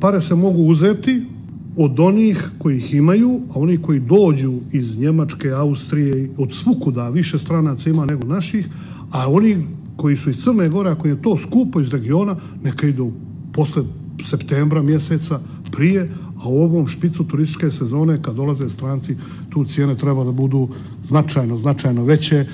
pare se mogu uzeti od onih koji ih imaju, a oni koji dođu iz Njemačke, Austrije, od svukuda, više stranaca ima nego naših, a oni koji su iz Crne Gore, ako je to skupo iz regiona, neka idu posle septembra mjeseca prije, a u ovom špicu turističke sezone kad dolaze stranci, tu cijene treba da budu značajno, značajno veće.